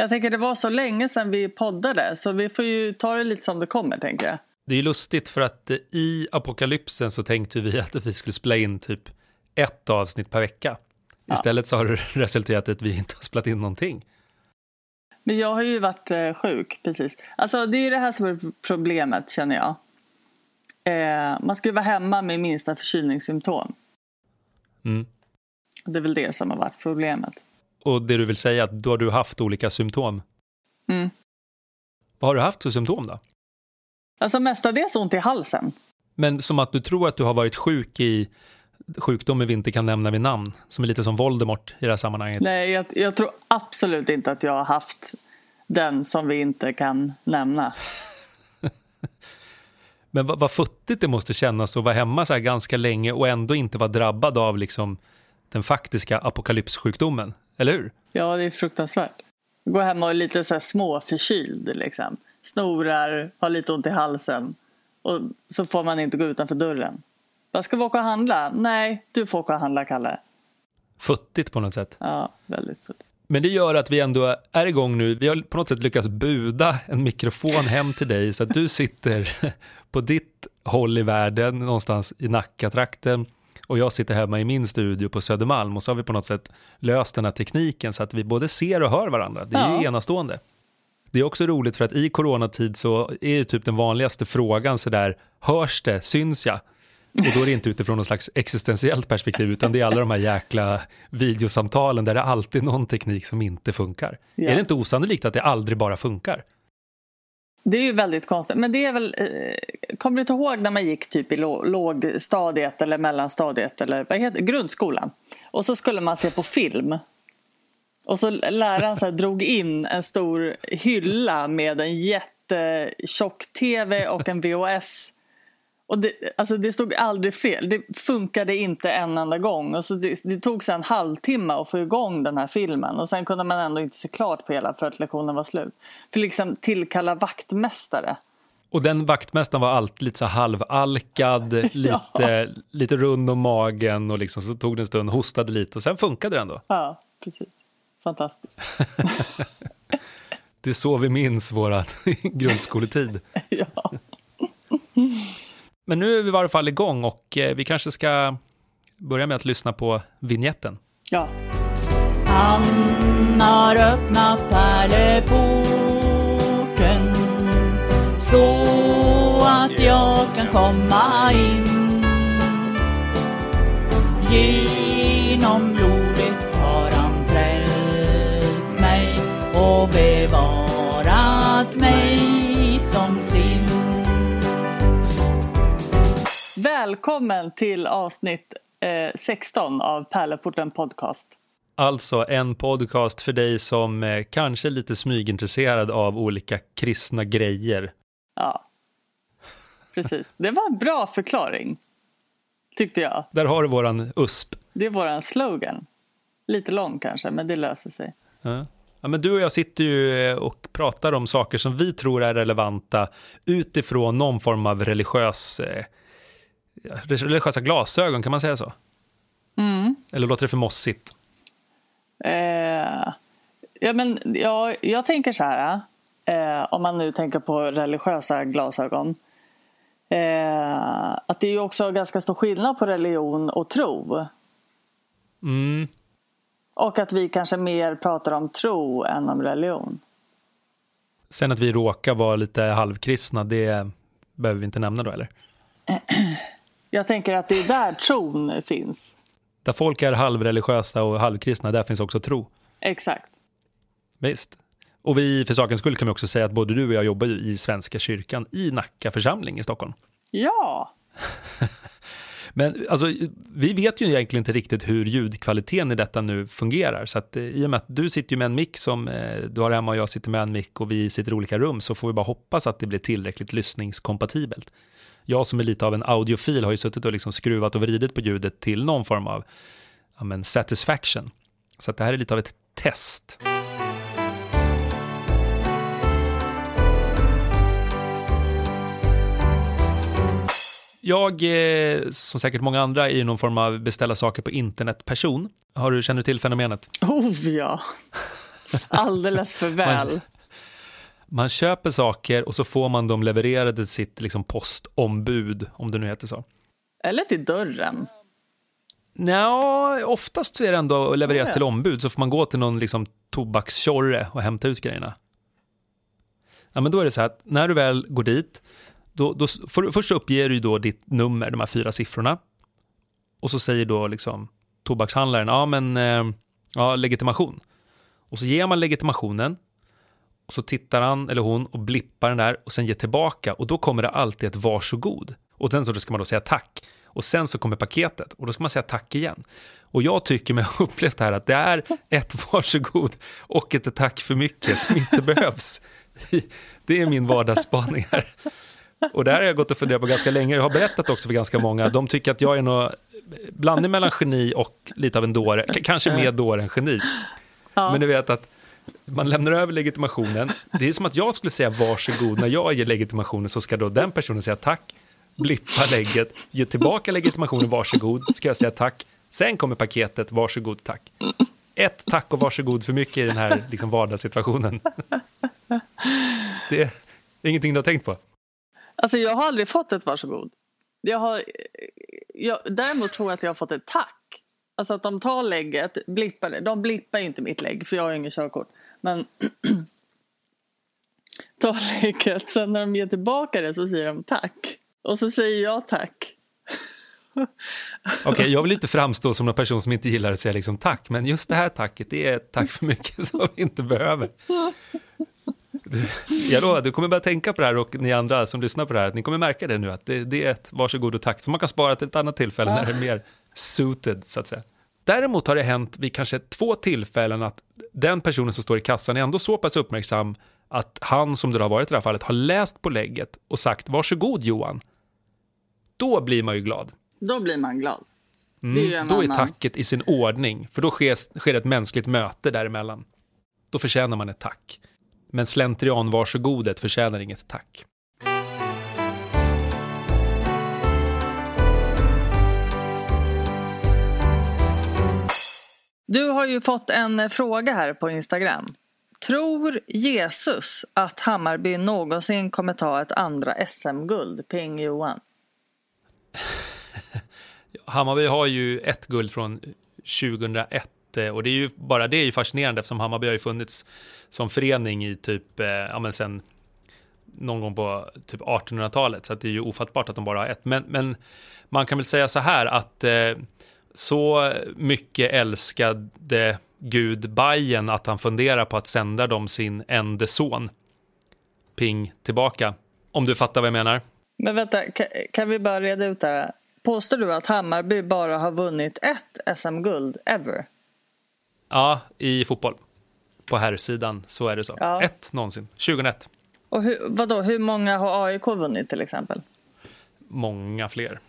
Jag tänker det var så länge sedan vi poddade så vi får ju ta det lite som det kommer tänker jag. Det är ju lustigt för att i apokalypsen så tänkte vi att vi skulle spela in typ ett avsnitt per vecka. Ja. Istället så har det resulterat i att vi inte har spelat in någonting. Men jag har ju varit eh, sjuk, precis. Alltså det är det här som är problemet känner jag. Eh, man ska ju vara hemma med minsta förkylningssymptom. Mm. Det är väl det som har varit problemet. Och det du vill säga att då har du haft olika symptom? Mm. Vad har du haft för symptom då? Alltså mestadels ont i halsen. Men som att du tror att du har varit sjuk i sjukdomar vi inte kan nämna vid namn, som är lite som Voldemort i det här sammanhanget. Nej, jag, jag tror absolut inte att jag har haft den som vi inte kan nämna. Men vad, vad futtigt det måste kännas att vara hemma så här ganska länge och ändå inte vara drabbad av liksom den faktiska apokalypssjukdomen, eller hur? Ja, det är fruktansvärt. Gå hem och är lite så här småförkyld, liksom. snorar, har lite ont i halsen och så får man inte gå utanför dörren. Jag ska vi åka och handla? Nej, du får åka och handla, Kalle. Futtigt på något sätt. Ja, väldigt futtigt. Men det gör att vi ändå är igång nu. Vi har på något sätt lyckats buda en mikrofon hem till dig så att du sitter på ditt håll i världen, någonstans i Nacka-trakten och jag sitter hemma i min studio på Södermalm och så har vi på något sätt löst den här tekniken så att vi både ser och hör varandra. Det är ja. ju enastående. Det är också roligt för att i coronatid så är det typ den vanligaste frågan så där, hörs det, syns jag? Och då är det inte utifrån någon slags existentiellt perspektiv utan det är alla de här jäkla videosamtalen där det är alltid någon teknik som inte funkar. Ja. Är det inte osannolikt att det aldrig bara funkar? Det är ju väldigt konstigt. Men det är väl, eh, kommer du inte ihåg när man gick typ i lågstadiet eller mellanstadiet eller vad heter grundskolan? Och så skulle man se på film. Och så läraren så drog in en stor hylla med en jättetjock tv och en VHS och det, alltså det stod aldrig fel. Det funkade inte en enda gång. Och så det, det tog sig en halvtimme att få igång den här filmen. Och Sen kunde man ändå inte se klart på hela för att lektionen var slut. För liksom tillkalla vaktmästare. Och den vaktmästaren var alltid lite så halvalkad, lite, ja. lite rund om magen och liksom så tog det en stund, hostade lite och sen funkade det ändå. Ja, precis. Fantastiskt. det är så vi minns vår grundskoletid. ja. Men nu är vi i varje fall igång och eh, vi kanske ska börja med att lyssna på vignetten. Ja. Han har öppnat pärleporten så att jag kan komma in. Genom blodet har han frälst mig och bevarat Välkommen till avsnitt eh, 16 av Pärleporten Podcast. Alltså en podcast för dig som eh, kanske är lite smygintresserad av olika kristna grejer. Ja, precis. Det var en bra förklaring, tyckte jag. Där har du våran USP. Det är våran slogan. Lite lång kanske, men det löser sig. Ja. Ja, men du och jag sitter ju eh, och pratar om saker som vi tror är relevanta utifrån någon form av religiös eh, religiösa glasögon, kan man säga så? Mm. Eller låter det för mossigt? Eh, ja, men, ja, jag tänker så här, eh, om man nu tänker på religiösa glasögon. Eh, att det är ju också ganska stor skillnad på religion och tro. Mm. Och att vi kanske mer pratar om tro än om religion. Sen att vi råkar vara lite halvkristna, det behöver vi inte nämna då eller? Jag tänker att det är där tron finns. Där folk är halvreligiösa och halvkristna, där finns också tro. Exakt. Visst. Och vi, för sakens skull kan vi också säga att både du och jag jobbar i Svenska kyrkan i Nacka församling i Stockholm. Ja! Men alltså, vi vet ju egentligen inte riktigt hur ljudkvaliteten i detta nu fungerar. Så att, eh, i och med att du sitter med en mick som eh, du har hemma och jag sitter med en mick och vi sitter i olika rum så får vi bara hoppas att det blir tillräckligt lyssningskompatibelt jag som är lite av en audiofil har ju suttit och liksom skruvat och vridit på ljudet till någon form av ja, men satisfaction. Så det här är lite av ett test. Jag, eh, som säkert många andra, är någon form av beställa saker på internet-person. Har du, känner du till fenomenet? Oh ja! Alldeles för väl. Man köper saker och så får man dem levererade till sitt liksom, postombud, om det nu heter så. Eller till dörren. Nja, oftast så är det ändå levererat Ja. till ombud, så får man gå till någon liksom, tobakstjorre och hämta ut grejerna. Ja, men då är det så här att när du väl går dit, då, då för, först uppger du då ditt nummer, de här fyra siffrorna. Och så säger då liksom tobakshandlaren, ja men, eh, ja legitimation. Och så ger man legitimationen, och så tittar han eller hon och blippar den där och sen ger tillbaka och då kommer det alltid ett varsågod. Och sen så ska man då säga tack. Och sen så kommer paketet och då ska man säga tack igen. Och jag tycker mig ha upplevt här att det är ett varsågod och ett tack för mycket som inte behövs. Det är min vardagsspaning här. Och det här har jag gått och funderat på ganska länge. Jag har berättat också för ganska många. De tycker att jag är någon blandning mellan geni och lite av en dåre. Kanske mer dåre än geni. Men du vet att man lämnar över legitimationen. Det är som att jag skulle säga varsågod. När jag ger legitimationen så ska då den personen säga tack, blippa lägget, ge tillbaka legitimationen, varsågod, ska jag säga tack. Sen kommer paketet, varsågod, tack. Ett tack och varsågod för mycket i den här liksom, vardagssituationen. Det är ingenting du har tänkt på. Alltså jag har aldrig fått ett varsågod. Jag har, jag, däremot tror jag att jag har fått ett tack. Alltså att de tar lägget, blippar det. De blippar inte mitt lägg för jag har inget körkort. Men Ta lägget, sen när de ger tillbaka det så säger de tack. Och så säger jag tack. Okej, jag vill inte framstå som en person som inte gillar att säga liksom tack, men just det här tacket, det är tack för mycket som vi inte behöver. Du, jag lovar, du kommer börja tänka på det här och ni andra som lyssnar på det här, att ni kommer märka det nu, att det, det är ett varsågod och tack som man kan spara till ett annat tillfälle när det är mer suited, så att säga. Däremot har det hänt vid kanske två tillfällen att den personen som står i kassan är ändå så pass uppmärksam att han, som det har varit i det här fallet, har läst på lägget och sagt varsågod Johan. Då blir man ju glad. Då blir man glad. Det är Mm, då är annan. tacket i sin ordning, för då sker, sker ett mänskligt möte däremellan. Då förtjänar man ett tack. Men slentrian varsågodet förtjänar inget tack. Du har ju fått en eh, fråga här på Instagram. Tror Jesus att Hammarby någonsin kommer ta ett andra SM-guld? Ping Johan. Hammarby har ju ett guld från 2001 eh, och det är ju bara det är ju fascinerande eftersom Hammarby har ju funnits som förening i typ, eh, ja men sen någon gång på typ 1800-talet så att det är ju ofattbart att de bara har ett. Men, men man kan väl säga så här att eh, så mycket älskade Gud Bajen att han funderar på att sända dem sin ende son. Ping tillbaka. Om du fattar vad jag menar. Men vänta, kan, kan vi bara reda ut det här? Påstår du att Hammarby bara har vunnit ett SM-guld ever? Ja, i fotboll. På herrsidan så är det så. Ja. Ett någonsin. 2001. Och hur, vadå, hur många har AIK vunnit till exempel? Många fler.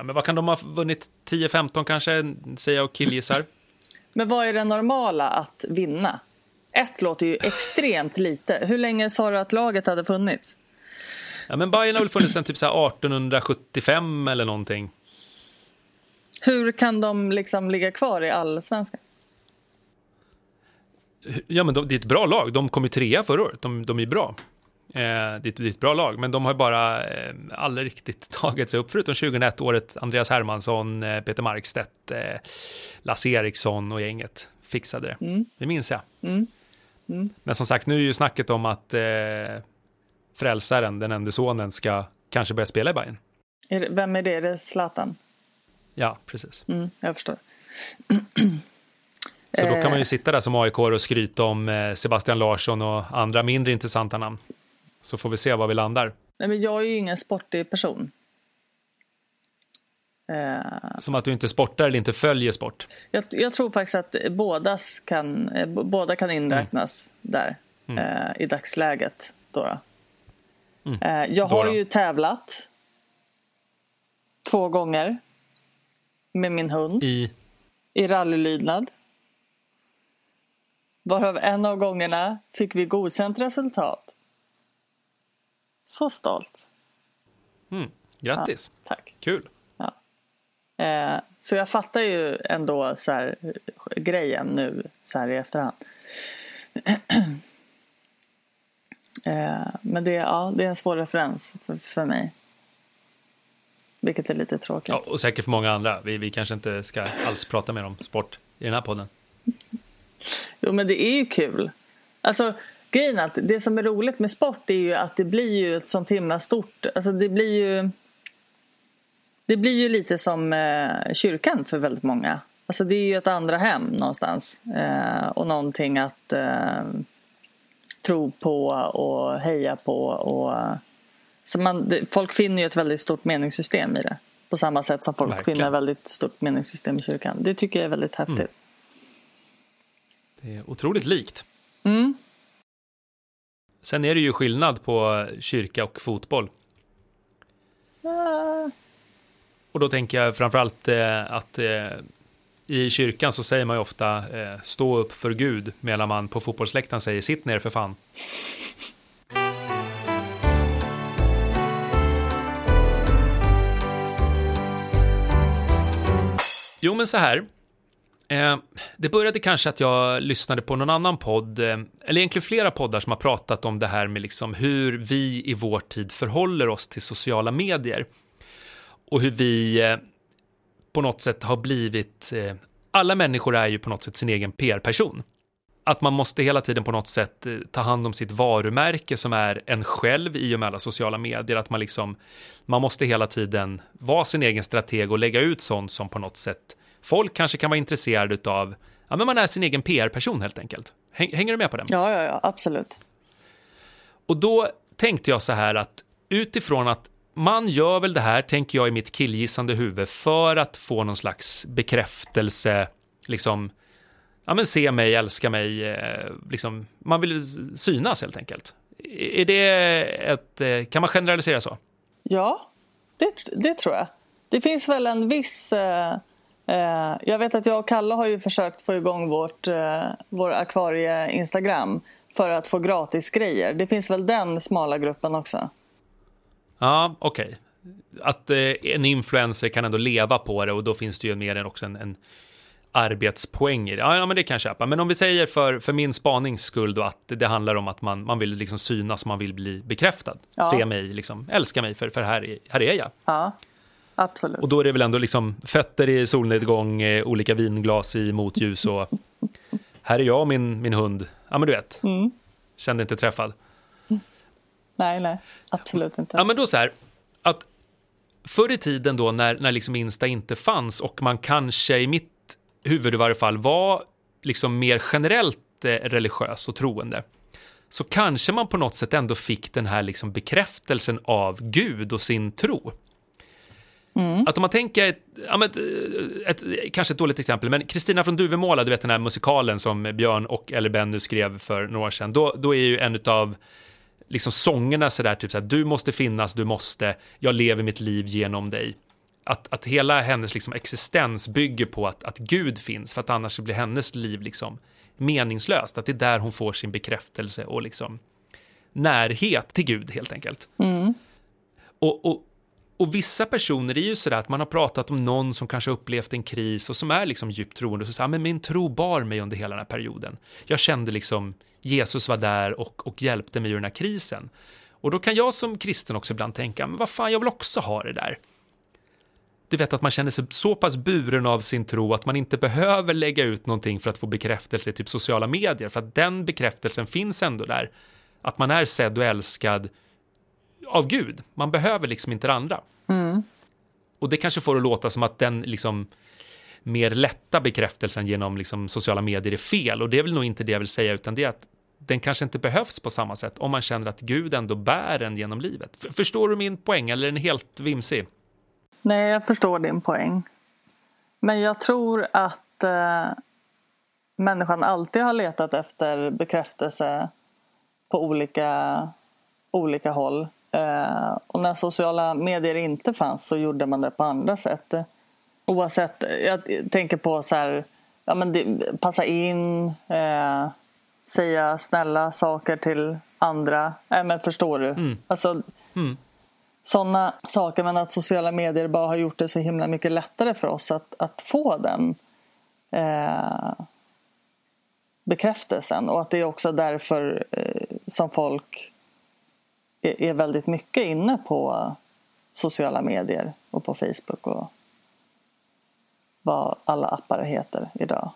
Ja, men vad kan de ha vunnit? 10-15 kanske, säger jag och killgissar. Men vad är det normala att vinna? Ett låter ju extremt lite. Hur länge sa du att laget hade funnits? Ja, men Bayern har väl funnits sedan typ så här 1875 eller någonting. Hur kan de liksom ligga kvar i allsvenskan? Ja, men de, det är ett bra lag. De kom ju trea förra året. De, de är bra. Eh, det, är ett, det är ett bra lag, men de har bara eh, aldrig riktigt tagit sig upp. Förutom 2001-året, Andreas Hermansson, eh, Peter Markstedt, eh, Lasse Eriksson och gänget fixade det. Det minns jag. Men som sagt, nu är ju snacket om att eh, frälsaren, den enda sonen, ska kanske börja spela i Bayern. Vem är det? Är det Zlatan? Ja, precis. Mm, jag förstår. Så då kan man ju sitta där som AIK och skryta om eh, Sebastian Larsson och andra mindre intressanta namn. Så får vi se var vi landar. Nej, men jag är ju ingen sportig person. Eh, Som att du inte sportar eller inte följer sport. jag, jag tror faktiskt att bådas kan, eh, båda kan inräknas där eh, i dagsläget. Då då. Eh, jag Då har då. ju tävlat två gånger med min hund I, i rallylydnad. Varav en av gångerna fick vi godkänt resultat. Så stolt. mm, grattis, Tack. kul. Eh, så jag fattar ju ändå så här, grejen nu så här i efterhand. Eh, men det, ja, det är en svår referens för, för mig. Vilket är lite tråkigt. Ja, och säkert för många andra. Vi, vi kanske inte ska alls prata mer om sport i den här podden. Jo, men det är ju kul. Alltså, grejen att det som är roligt med sport är ju att det blir ju ett sånt himla stort... Alltså det blir ju... Det blir ju lite som eh, kyrkan för väldigt många. Alltså det är ju ett andra hem någonstans. Eh, och någonting att eh, tro på och heja på. Och, så man, folk finner ju ett väldigt stort meningssystem i det. På samma sätt som folk Verkligen. finner ett väldigt stort meningssystem i kyrkan. Det tycker jag är väldigt häftigt. Mm. Det är otroligt likt. Mm. Sen är det ju skillnad på kyrka och fotboll. Ah, Och då tänker jag framförallt eh, att eh, i kyrkan så säger man ju ofta eh, stå upp för Gud medan man på fotbollsläktaren säger sitt ner för fan. Jo, men så här. Eh, det började kanske att jag lyssnade på någon annan podd, eh, eller egentligen flera poddar som har pratat om det här med liksom hur vi i vår tid förhåller oss till sociala medier. Och hur vi eh, på något sätt har blivit... Eh, alla människor är ju på något sätt sin egen PR-person. Att man måste hela tiden på något sätt eh, ta hand om sitt varumärke som är en själv i och med alla sociala medier. Att man liksom, man måste hela tiden vara sin egen strateg och lägga ut sånt som på något sätt folk kanske kan vara intresserade av. Ja, men man är sin egen PR-person helt enkelt. Häng, hänger du med på den? ja, ja, ja, absolut. Och då tänkte jag så här att utifrån att man gör väl det här, tänker jag i mitt killgissande huvud, för att få någon slags bekräftelse, liksom, ja men se mig, älska mig, eh, liksom, man vill synas helt enkelt. Är det ett, eh, kan man generalisera så? Ja, det, det tror jag. Det finns väl en viss... Eh, jag vet att jag och Kalle har ju försökt få igång vårt, eh, vår akvarie-instagram för att få gratis grejer. Det finns väl den smala gruppen också. Ja, okej. Att eh, en influencer kan ändå leva på det och då finns det ju mer än också en, en arbetspoäng i det. Ja, ja, men det kan jag köpa. Men om vi säger för, för min spanings skull då att det handlar om att man, man vill liksom synas, man vill bli bekräftad. Ja. Se mig, liksom, älska mig, för, för här, är- här är jag. Ja, absolut. Och då är det väl ändå liksom fötter i solnedgång, eh, olika vinglas i motljus och här är jag och min, min hund. Ja, men du vet. Mm. Kände inte träffad. Nej, nej, absolut inte. Ja, men då så här, att förr i tiden då när, när liksom Insta inte fanns och man kanske i mitt huvud i varje fall var liksom mer generellt eh, religiös och troende, så kanske man på något sätt ändå fick den här liksom bekräftelsen av Gud och sin tro. Att om man tänker, ett, ja, men ett, ett, kanske ett dåligt exempel, men Kristina från Duvemåla, du vet den här musikalen som Björn och eller Benny skrev för några år sedan, då, då är ju en av liksom sångerna sådär, typ såhär, du måste finnas, du måste, jag lever mitt liv genom dig. Att, att hela hennes liksom existens bygger på att, att Gud finns, för att annars blir hennes liv liksom meningslöst. Att det är där hon får sin bekräftelse och liksom närhet till Gud helt enkelt. Och, och, och vissa personer är ju sådär att man har pratat om någon som kanske upplevt en kris och som är liksom djupt troende och så säger men min tro bar mig under hela den här perioden. Jag kände liksom Jesus var där och, och hjälpte mig ur den här krisen. Och då kan jag som kristen också ibland tänka, men vad fan, jag vill också ha det där. Du vet att man känner sig så pass buren av sin tro att man inte behöver lägga ut någonting för att få bekräftelse i typ sociala medier, för att den bekräftelsen finns ändå där. Att man är sedd och älskad av Gud. Man behöver liksom inte det andra. Och det kanske får det låta som att den liksom mer lätta bekräftelsen genom liksom sociala medier är fel. Och det är väl nog inte det jag vill säga, utan det är att den kanske inte behövs på samma sätt om man känner att Gud ändå bär en genom livet. Förstår du min poäng, eller är den helt vimsig? Nej, jag förstår din poäng. Men jag tror att eh, människan alltid har letat efter bekräftelse på olika, olika håll. Eh, och när sociala medier inte fanns så gjorde man det på andra sätt. Oavsett, jag tänker på så här, ja men det, passa in, eh, säga snälla saker till andra. Nej men förstår du? Alltså, sådana saker men att sociala medier bara har gjort det så himla mycket lättare för oss att, att få den eh, bekräftelsen och att det är också därför eh, som folk är, väldigt mycket inne på sociala medier och på Facebook och vad alla appar heter idag.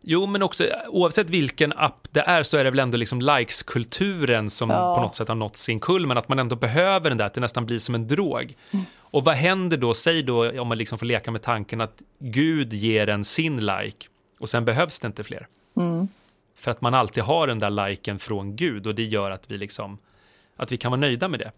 Jo, men också oavsett vilken app det är så är det väl ändå liksom likes-kulturen som Ja. på något sätt har nått sin kulmen, att man ändå behöver den där, att det nästan blir som en drog. Och vad händer då, säg då om man liksom får leka med tanken att Gud ger en sin like och sen behövs det inte fler. För att man alltid har den där liken från Gud och det gör att vi liksom, att vi kan vara nöjda med det.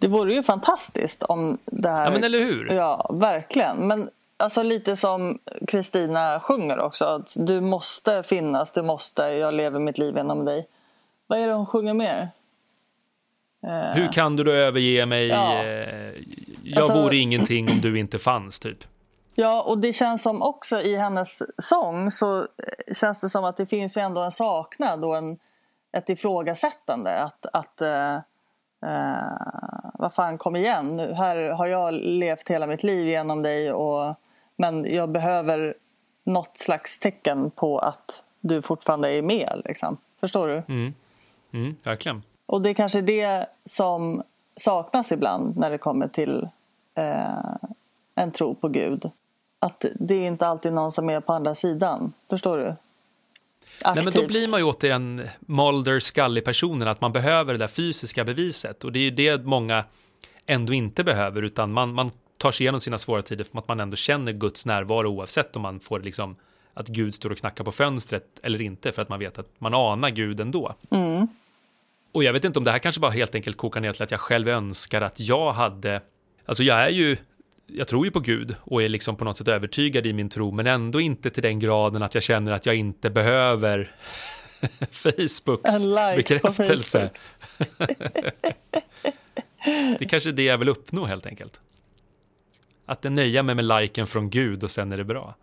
Det vore ju fantastiskt om det här... Ja, men eller hur? Ja, verkligen. Men alltså lite som Kristina sjunger också. Att du måste finnas, du måste, jag lever mitt liv genom dig. Vad är det hon sjunger mer? Hur kan du då överge mig? Ja. Eh, Jag Alltså- vore ingenting om du inte fanns, typ. Ja, och det känns som också i hennes sång så eh, känns det som att det finns ju ändå en saknad och en, ett ifrågasättande. Att, att eh, eh, vad fan, kom igen. Nu, här har jag levt hela mitt liv genom dig och, men jag behöver något slags tecken på att du fortfarande är med. Liksom. Förstår du? Mm, verkligen. Och det är kanske det som saknas ibland när det kommer till eh, en tro på Gud. Att det är inte alltid någon som är på andra sidan. Förstår du? Nej, men då Aktivt. blir man ju återigen Mulder Scully-personen, att man behöver det där fysiska beviset. Och det är ju det många ändå inte behöver, utan man, man tar sig igenom sina svåra tider för att man ändå känner Guds närvaro oavsett om man får liksom att Gud står och knackar på fönstret eller inte, för att man vet att man anar Gud ändå. Och jag vet inte om det här kanske bara helt enkelt kokar ner till att jag själv önskar att jag hade, alltså jag är ju jag tror ju på Gud och är liksom på något sätt övertygad i min tro, men ändå inte till den graden att jag känner att jag inte behöver Facebooks like bekräftelse. det är kanske är det jag vill uppnå helt enkelt. Att nöja mig med liken från Gud och sen är det bra.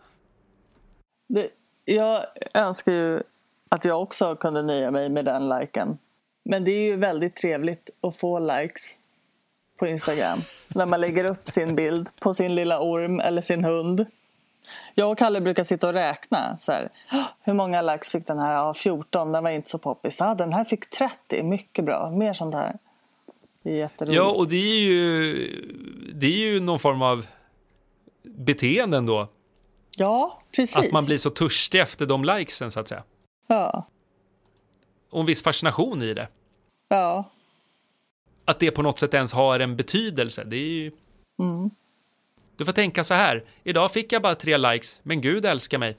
Det, jag önskar ju att jag också kunde nöja mig med den liken. Men det är ju väldigt trevligt att få likes på Instagram. när man lägger upp sin bild på sin lilla orm eller sin hund. Jag och Kalle brukar sitta och räkna. Så här, "Åh, hur många likes fick den här? Ja, 14, den var inte så poppis. Ja, den här fick 30, mycket bra. Mer sånt här. Det är jätteroligt. Ja, och det är ju, det är ju någon form av beteende ändå. ja precis. Att man blir så törstig efter de likesen så att säga. ja, Och en viss fascination i det. ja. Att det på något sätt ens har en betydelse. Det är ju... Mm. Du får tänka så här. Idag fick jag bara tre likes, men Gud älskar mig.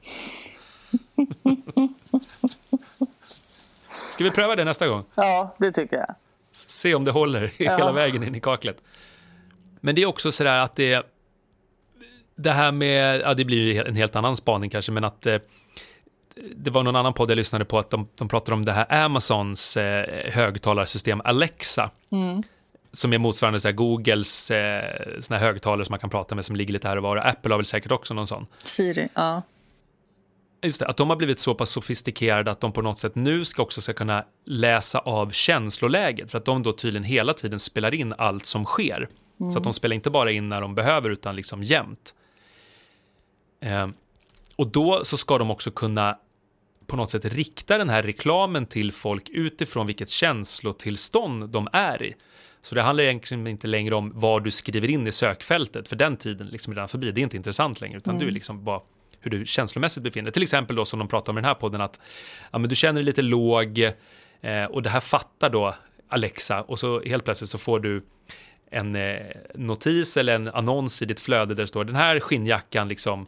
Ska vi pröva det nästa gång? ja, det tycker jag. Se om det håller Ja. hela vägen in i kaklet. Men det är också så där att det... Det här med... Ja, det blir ju en helt annan spaning kanske, men att... Det var någon annan podd jag lyssnade på att de, de pratade om det här Amazons eh, högtalarsystem Alexa. Som är motsvarande så här, Googles eh, såna högtalare som man kan prata med som ligger lite här och var. Apple har väl säkert också någon sån. Siri, ja. Just det, att de har blivit så pass sofistikerade att de på något sätt nu ska också ska kunna läsa av känsloläget. För att de då tydligen hela tiden spelar in allt som sker. Så att de spelar inte bara in när de behöver utan liksom jämt. Eh, och då så ska de också kunna på något sätt rikta den här reklamen till folk utifrån vilket känslotillstånd de är i. Så det handlar egentligen inte längre om vad du skriver in i sökfältet, för den tiden liksom är redan förbi. Det är inte intressant längre, utan du är liksom bara hur du känslomässigt befinner dig. Till exempel då som de pratar om i den här podden att ja, men du känner dig lite låg eh, och det här fattar då Alexa och så helt plötsligt så får du en eh, notis eller en annons i ditt flöde där det står den här skinnjackan liksom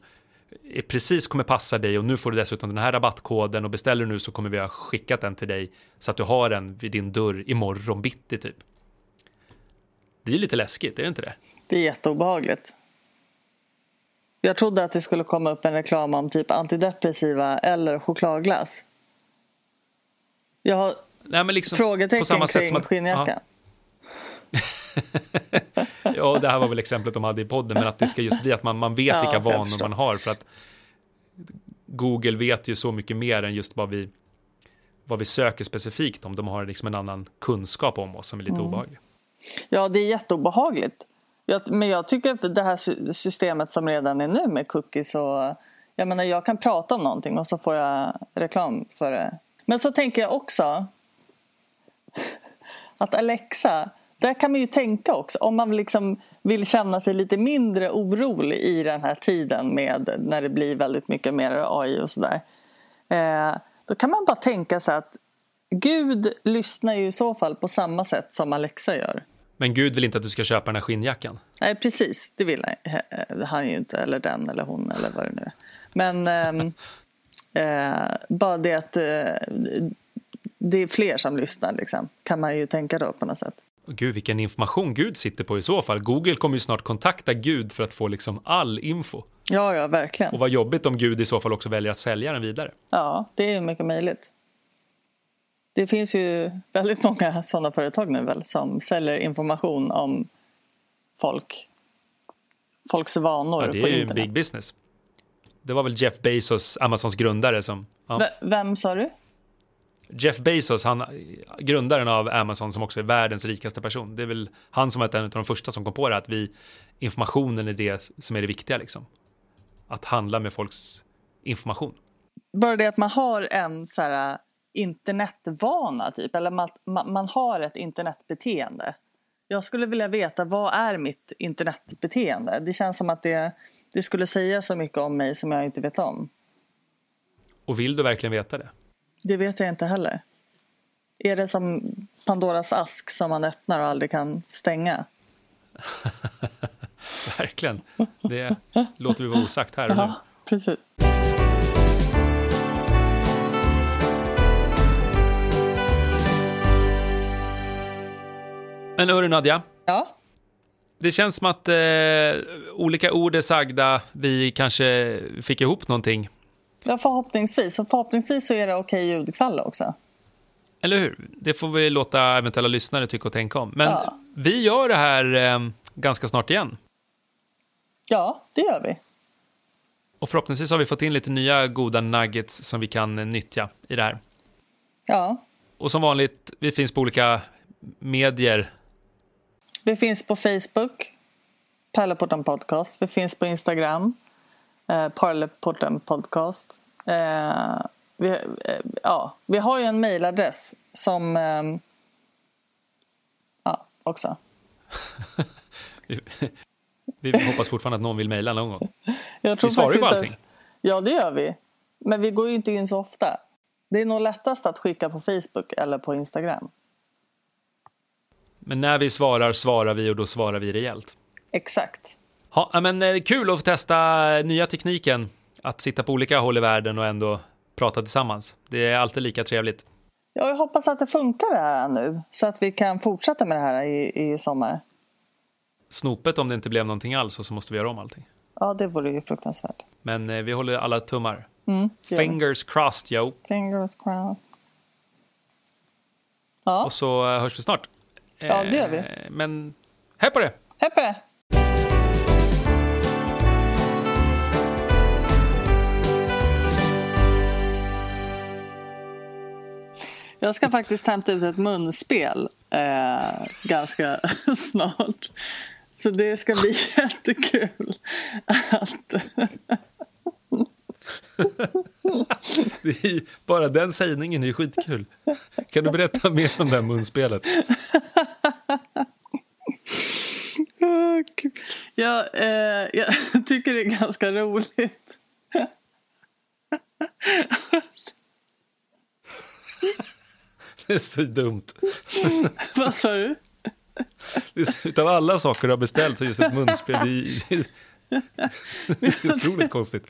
precis kommer passa dig och nu får du dessutom den här rabattkoden och beställer du nu så kommer vi ha skickat den till dig så att du har den vid din dörr imorgon bitti typ. Det är lite läskigt, är det inte det? Det är jätteobehagligt. Jag trodde att det skulle komma upp en reklam om typ antidepressiva eller chokladglass. Jag har Nej, liksom frågetecken på samma sätt kring som att, skinnjackan. Ja, det här var väl exemplet de hade i podden, men att det ska just bli att man, man vet Ja, vilka vanor man har för att Google vet ju så mycket mer än just vad vi vad vi söker specifikt om. De har liksom en annan kunskap om oss som är lite Mm. obehaglig. Ja, det är jätteobehagligt. Jag, men jag tycker att det här sy- systemet som redan är nu med cookies och Jag menar, jag kan prata om någonting och så får jag reklam för det. Men så tänker jag också att Alexa, där kan man ju tänka också. Om man liksom vill känna sig lite mindre orolig i den här tiden med när det blir väldigt mycket mer AI och sådär. Eh, då kan man bara tänka sig att Gud lyssnar ju i så fall på samma sätt som Alexa gör. Men Gud vill inte att du ska köpa den här skinnjackan. Nej, precis. Det vill han, eh, han ju inte. Eller den eller hon eller vad det nu är. Men ehm, eh, bara det att eh, det är fler som lyssnar liksom, kan man ju tänka då på något sätt. Gud, vilken information Gud sitter på i så fall. Google kommer ju snart kontakta Gud för att få liksom all info. Ja, ja, verkligen. Och vad jobbigt om Gud i så fall också väljer att sälja den vidare. Ja, det är ju mycket möjligt. Det finns ju väldigt många sådana företag nu väl som säljer information om folk. Folks vanor Ja, det på är ju en internet. big business. Det var väl Jeff Bezos, Amazons grundare, som... Ja. Vem sa du? Jeff Bezos, han, grundaren av Amazon som också är världens rikaste person. Det är väl han som var en av de första som kom på det, att vi, informationen är det som är det viktiga. Liksom. Att handla med folks information. Bara det att man har en så här, internetvana, typ. Eller man, man, man har ett internetbeteende. Jag skulle vilja veta, vad är mitt internetbeteende? Det känns som att det, det skulle säga så mycket om mig som jag inte vet om. Och vill du verkligen veta det? Det vet jag inte heller. Är det som Pandoras ask som man öppnar och aldrig kan stänga? Verkligen. Det låter vi vara osagt här och nu. Ja, precis. Men hörru Nadja, Ja, det känns som att eh, olika ord är sagda. Vi kanske fick ihop någonting. Ja förhoppningsvis. Och förhoppningsvis så är det okej ljudkvall också. Eller hur? Det får vi låta eventuella lyssnare tycka och tänka om. Men Ja. vi gör det här eh, ganska snart igen. Ja, det gör vi. Och förhoppningsvis har vi fått in lite nya goda nuggets som vi kan nyttja i det här. Ja, Och som vanligt, vi finns på olika medier. vi finns på Facebook, Pärleporten Podcast. Vi finns på Instagram, eh, Pärleporten Podcast. Eh, vi, eh, ja, vi har ju en mejladress som... Eh, ja, också. Vi, vi hoppas fortfarande att någon vill mejla någon gång. Jag tror Vi svarar ju på allting. Ja, det gör vi. Men vi går ju inte in så ofta. Det är nog lättast att skicka på Facebook eller på Instagram. Men när vi svarar, svarar vi och då svarar vi rejält. Exakt. Ha, men eh, kul att få testa nya tekniken. Att sitta på olika håll i världen och ändå prata tillsammans. Det är alltid lika trevligt. Ja, jag hoppas att det funkar det här nu så att vi kan fortsätta med det här i, i sommar. Snopet om det inte blev någonting alls och så måste vi göra om allting. Ja, det vore ju fruktansvärt. Men eh, vi håller alla tummar. Mm. Fingers crossed, yo. Fingers crossed. Ja, Och så eh, hörs vi snart. Ja, det gör vi. Eh, Men hej på det! hej på det! Jag ska faktiskt hämta ut ett munspel eh, ganska snart. Så det ska bli jättekul att... Är, bara den sägningen är skitkul. Kan du berätta mer om det här munspelet? Åh, kul. Ja, eh, jag tycker det är ganska roligt. Det är så dumt. Vad sa du? Utav alla saker du har beställt så just ett munspel. Det är, det är otroligt konstigt.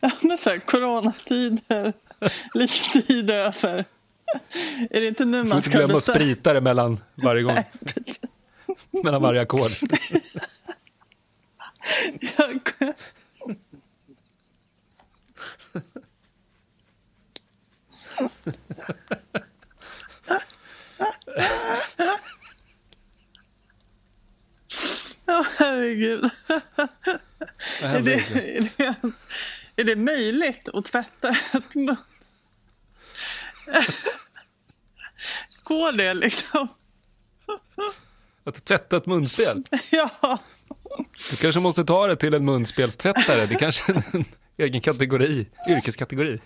Ja, men så här, coronatider, lite tid över. Är det inte nu Du får man inte ska glömma att beställa? sprita det mellan varje gång. Nej. Mellan varje ackord. Jag- Åh, herregud. Vad Är det, är, det, ens- är det möjligt att tvätta ett mun? Går det liksom? Att tvätta ett munspel? Ja. Du kanske måste ta det till en munspelstvättare. Det kanske är en egen kategori, yrkeskategori.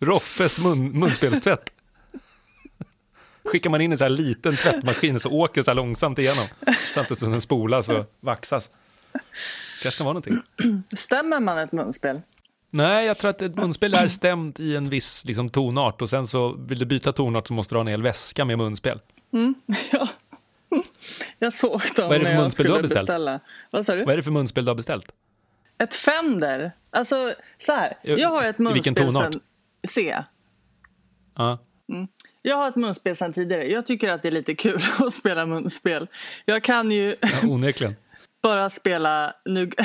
Roffes mun, munspelstvätt. Skickar man in en så här liten tvättmaskin så åker det så här långsamt igenom. Samtidigt som den spolas och vaxas. kanske kan vara någonting. Stämmer man ett munspel? Nej, jag tror att ett munspel är stämt i en viss liksom, tonart och sen så vill du byta tonart så måste du ha en hel väska med munspel. Ja. Jag såg dem Vad är det för när jag munspel du har skulle beställt? beställa. Vad sa du? Vad är det för munspel du har beställt? Ett Fender. Alltså, så här. Jag har ett munspel sen... C. Ja. Jag har ett munspel sen tidigare. Jag tycker att det är lite kul att spela munspel. Jag kan ju Ja, onekligen. bara spela... Nu...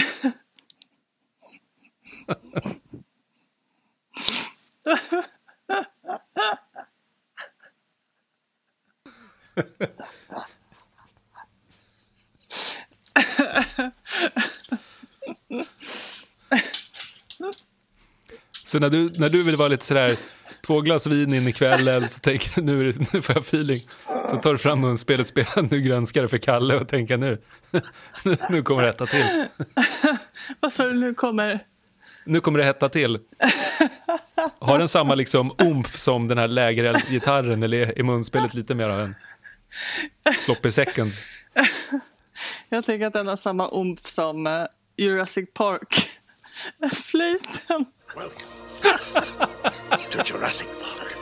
Så när du, när du vill vara lite sådär, två glas vin in i kvällen, så tänker nu, är det- nu får jag feeling. Så tar du fram munspelet, spelar Nu grönskar det för Kalle och tänker nu, nu kommer det hetta till. Vad sa du? Nu kommer... Nu kommer det hetta till. Har den samma liksom omf som den här lägereldsgitarren eller är munspelet lite mer av en sloppy seconds? Jag tänker att den har samma omf som eh, Jurassic Park. Flöjten. To Jurassic Park.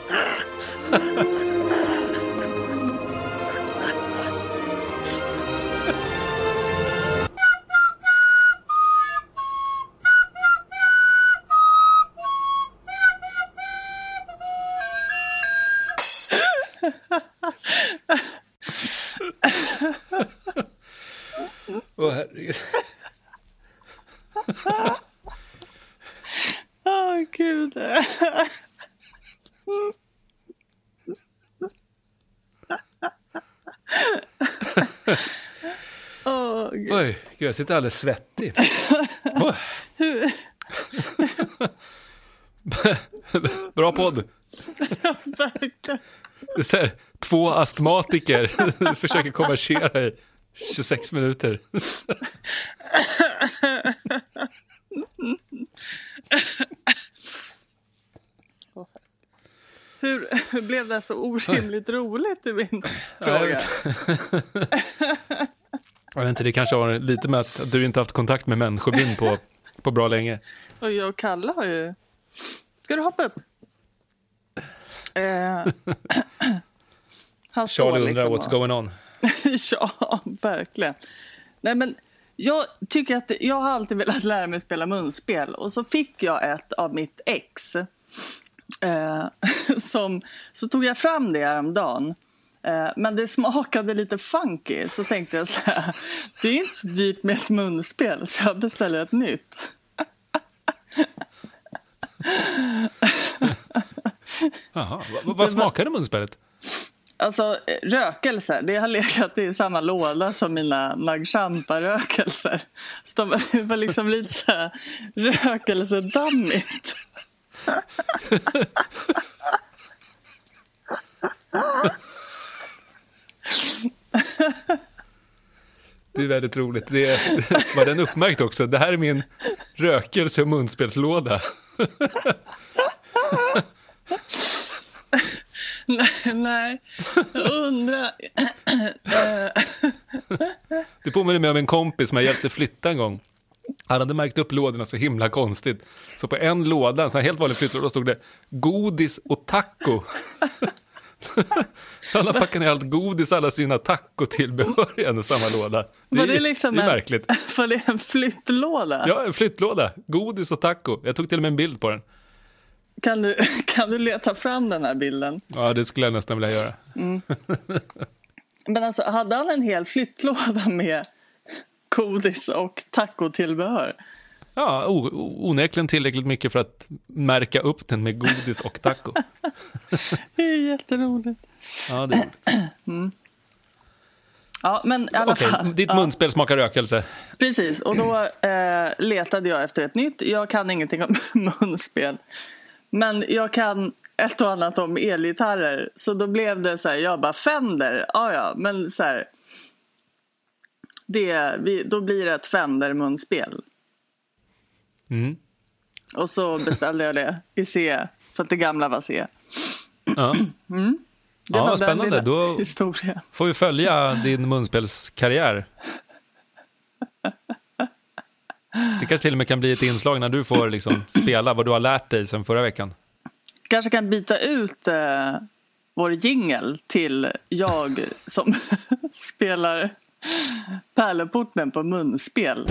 Åh herregud. Gud. Åh, gud. Oj, gud, jag sitter alldeles svettig. Bra podd. Det är så här, två astmatiker försöker konversera i 26 minuter. Det så orimligt roligt i min fråga? Jag vet inte, det kanske har lite med att du inte haft kontakt med människobyn på, på bra länge. Och jag och Kalle har ju... Ska du hoppa upp? Eh, han Charlie undrar liksom what's och- going on. ja, verkligen. Nej, men jag tycker att jag har alltid velat lära mig spela munspel och så fick jag ett av mitt ex. Eh, som, så tog jag fram det häromdagen. Eh, men det smakade lite funky så tänkte jag så här. Det är inte så dyrt med ett munspel så jag beställer ett nytt. Jaha, vad, vad smakade munspelet? Alltså eh, rökelser, det har legat i samma låda som mina Nagchampa-rökelser. Så de det var liksom lite så här rökelsedammigt. Det är väldigt roligt. Det var den uppmärkt också? Det här är min rökelse och munspelslåda. Nej, nej, jag undrar. Det påminner mig om en kompis som jag hjälpte flytta en gång. Han hade märkt upp lådorna så himla konstigt. Så på en låda, en sån här helt vanlig flyttlåda, stod det godis och taco. Han har packat ner allt godis alla sina tacotillbehör i en och samma låda. Det Var är, det liksom det är en- märkligt. Var det en flyttlåda? Ja, en flyttlåda. Godis och taco. Jag tog till och med en bild på den. Kan, du, kan du leta fram den här bilden? Ja, det skulle jag nästan vilja göra. Men alltså, hade han en hel flyttlåda med godis och tacotillbehör? Ja, onekligen tillräckligt mycket för att märka upp den med godis och taco. Det är jätteroligt. Ja, det är roligt. Ja, men i alla Okej, fall. ditt ja. munspel smakar rökelse. Precis, och då eh, letade jag efter ett nytt. Jag kan ingenting om munspel. Men jag kan ett och annat om elgitarrer. Så då blev det så här, jag bara Fender, ja ja, men så här. Det, vi, då blir det ett Fender-munspel. Mm. Och så beställde jag det i C, för att det gamla var C. Ja. Det Ja, var spännande. Då- Historien. Får vi följa din munspelskarriär. Det kanske till och med kan bli ett inslag när du får liksom spela vad du har lärt dig sen förra veckan. Kanske kan byta ut eh, vår jingel till jag som spelar pärleporten på munspel.